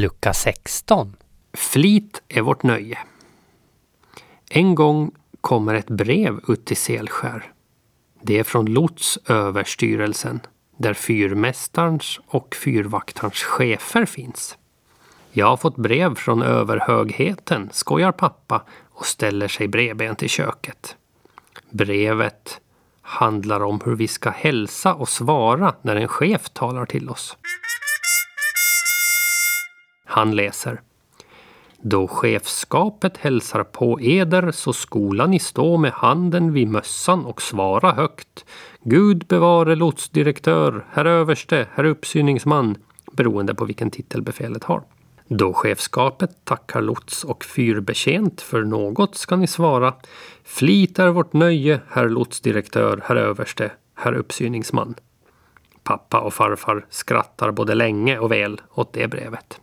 Lucka 16. Flit är vårt nöje. En gång kommer ett brev ut till Selskär. Det är från lotsöverstyrelsen där fyrmästarens och fyrvaktarens chefer finns. Jag har fått brev från överhögheten, skojar pappa och ställer sig bredbent i köket. Brevet handlar om hur vi ska hälsa och svara när en chef talar till oss. Han läser. Då chefskapet hälsar på eder så skola ni stå med handen vid mössan och svara högt. Gud bevare lotsdirektör, herr överste, herr uppsyningsman, beroende på vilken titel befälet har. Då chefskapet tackar lots och fyrbetjänt för något ska ni svara. Flit är vårt nöje, herr lotsdirektör, herr överste, herr uppsyningsman. Pappa och farfar skrattar både länge och väl åt det brevet.